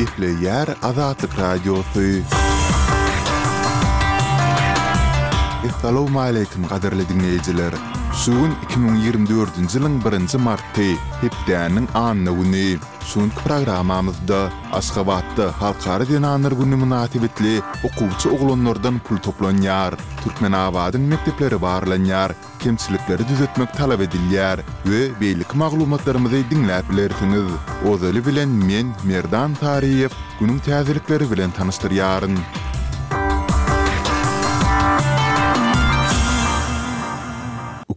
Gepleýär Azatlyk Radiosy. Essalawmaleýkim gadyrly diňleýjiler! Şu gün iki müň ýigrimi dördünji ýylyň birinji marty, hepdäniň anna güni. Şu günki programmamyzda Aşgabatda Halkara zenanlar güni mynasybetli okuwçy oglanlardan pul toplanýar, Türkmenabadyň mekdepleri barlanýar, Kemçilikleri düzetmek talap edilýär we beýleki maglumatlarymyzy diňläp bilersiňiz. Ozaly bilen men, Merdan Saryýew, günüň täzelikleri bilen tanyşdyrýaryn.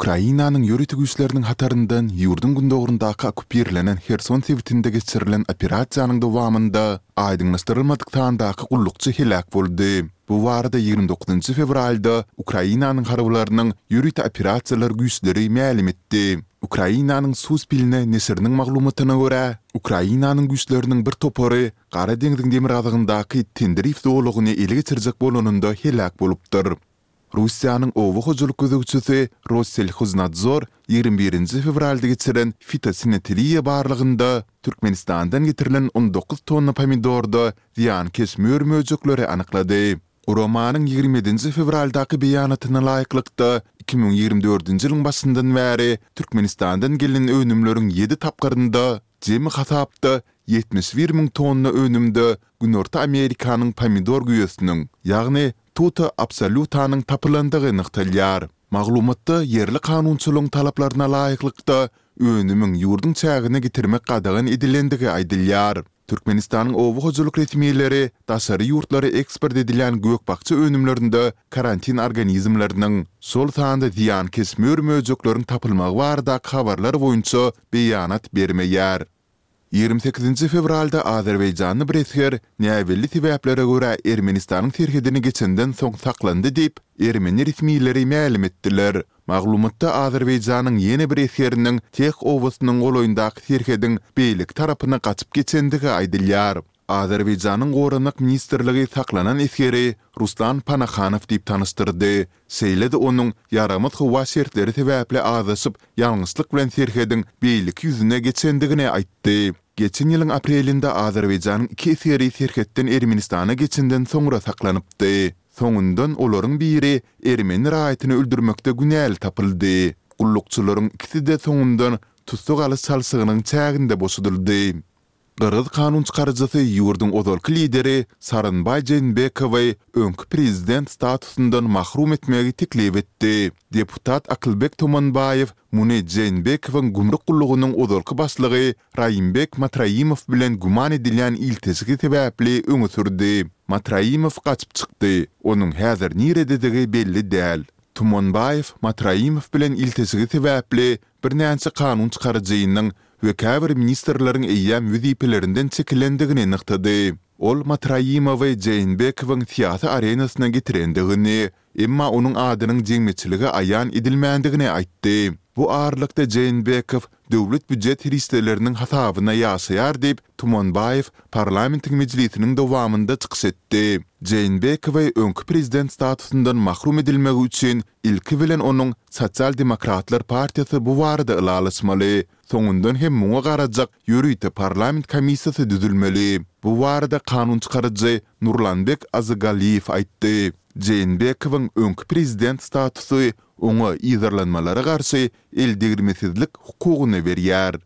Ukrainanyň ýörite güýçleriniň hataryndan ýurduň gündogaryndaky okkupirlenen Herson sebitinde geçirilen operasiýanyň dowamynda aýdyňlaşdyrylmadyk sandaky gullukçy heläk boldy. Bu barada ýigrimi dokuzynjy fewralda Ukrainanyň harbylarynyň ýörite operasiýalar güýçleri mälim etdi. Ukrainanyň Suspilne neşiriniň maglumatyna görä, Ukrainanyň güýçleriniň bir topary Gara deňziň demirgazygyndaky Tendrif zolagyny ele geçirjek bolanynda heläk bolupdyr. Russiýanyň oba hojalyk gözegçisi Rosselhoznadzor ýigrimi birinji fewralda geçiren fitosanitariýa barlagynda Türkmenistandan getirilen on dokuz tonna pomidorda zyýankeş mör-möjekleri anyklady. Guramanyň ýigrimi ýedinji fewraldaky beýanatyna laýyklykda, iki müň ýigrimi dördünji ýylyň başyndan bäri Türkmenistandan gelnen önümleriň ýedi tapgyrynda, jemi hasapda ýetmiş bir müň tonna önümde Günorta Amerikanyň pomidor güýesiniň, ýagny Tuta absoluta-nyň tapylandygy nygtalýar. Maglumatda ýerli kanunçylygyň talaplaryna laýyklykda, önümiň ýurduň çägine getirmek gadagan edilendigi aýdylýar. Türkmenistanyň oba hojalyk resmileri daşary ýurtlara eksport edilýän gök-bakja önümlerinde karantin organizmleriniň, şol sanda zyýankeş mör-möjekleriň tapylmagy baradaky habarlar boýunça beýanat bermeýär. Ýigrimi sekizinji fewralda azerbaýjanly bir esger näbelli sebäplere görä Ermenistanyň serhedini geçenden soň saklandy diýip, ermeni resmileri mälim etdiler. Maglumatda Azerbaýjanyň ýene bir esgeriniň Teh obasynyň golaýyndaky serhediň beýleki tarapyna gaçyp geçendigi aýdylýar. Azerbaýjanyň Goranmak ministrligi saklanan esgeri Ruslan Panahanow diýip tanyşdyrdy, şeýle-de onuň ýaramaz howa şertleri sebäpli azaşyp, ýalňyşlyk bilen serhediň beýleki ýüzüne geçendigini aýtdy. Geçen ýylyň aprelinde Azerbaýjanyň iki esgeri serhetden Ermenistana geçenden soňra saklanypdy. Soňundan olaryň biri ermeni raýatyny öldürmekde günäli tapyldy. Gullukçylaryň ikisi-de soňundan tussag alyş çalşygynyň çäginde boşadyldy. Gyrgyz kanunçykaryjysy ýurduň ozalky lideri Sooronbaý Jeenbekowy öňki prezident statusyndan mahrum etmegi teklip etdi. Deputat Akylbek Tomanbaýew Muny Jeenbekowyň gümrük gullugynyň ozalky başlygy Raýimbek Matraimow bilen güman edilýän ilteşigi sebäpli öňe sürdi. Matraimow gaçyp çykdy. Onuň häzir nirededigi belli däl. Tumanbaýew Matraimow bilen ilteşigi sebäpli birnäçe kanun çykaryjynyň we käbir ministrleriň eýýäm wezipelerinden çekilendigini nygtady. Ol Matraimowy Jeenbekowyň syýasy arenasyna getirendigini, Emma onuň adynyň jemgyýetçilige aýan edilmändigini aýtdy. Bu aralykda Jeenbekow döwlet býujet serişdeleriniň hasabyna ýaşaýar diýip, Tumanbaýew parlamentiň mejlisiniň dowamynda çykyş etdi. Jeenbekowy öňki prezident statusyndan mahrum edilmegi üçin ilki bilen onuň Sosial demokratlar partiýasy bu barada ylalaşmaly, soňundan hem muňa garajak ýörite parlament komissiýasy düzülmeli. Bu barada kanun çykaryjy Nurlanbek Azygalýew aýtdy. Jeenbekowyň öňki prezident statusy oňa yzarlanmalara garşy eldegirmesizlik hukugyny berýär.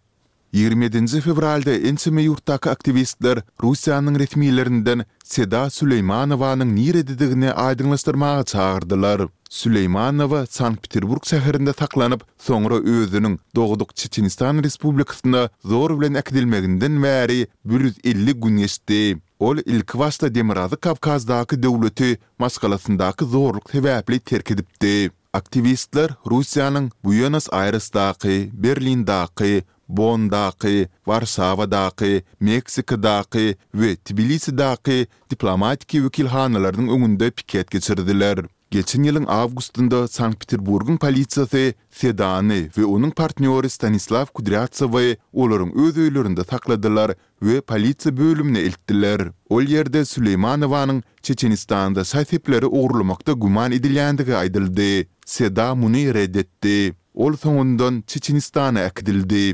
Ýigrimi ýedinji fewralda ençeme ýurtdaky aktiwistler Russiýanyň resmilerinden Seda Süleýmanowanyň nirededigini aýdyňlaşdyrmaga çagyrdylar. Süleýmanowa Sankt-Peterburg şäherinde saklanyp, Soňra özüniň dogduk Çeçenistan Respublikasyna zor bilen äkidilmeginden bäri bir ýüz elli gün geçdi. Ol ilkibaşda Demirgazyk Kawkazdaky döwleti maşgalasyndaky zorluk sebäpli terk edipdi. Aktiwistler Russiýanyň Buenos-Aýresdaky, Berlindaky, Bonndaky, Warşawadaky, Meksikadaky we Tbilisidaky diplomatiki wekilhanalarynyň öňünde piket geçirdiler. Geçen ýylyň awgustynda Sankt-Peterburgyň polisiýasy Sedany we onuň partnýory Stanislaw Kudrýatsowy olaryň öz öýlerinde sakladylar we polisiýa bölümine eltdiler. Ol ýerde Süleýmanowanyň Çeçenistanda şaý-sepleri ogurlamakda güman edilýändigi aýdyldy. Seda muny ret etdi. Ol soňundan Çeçenistana äkidildi.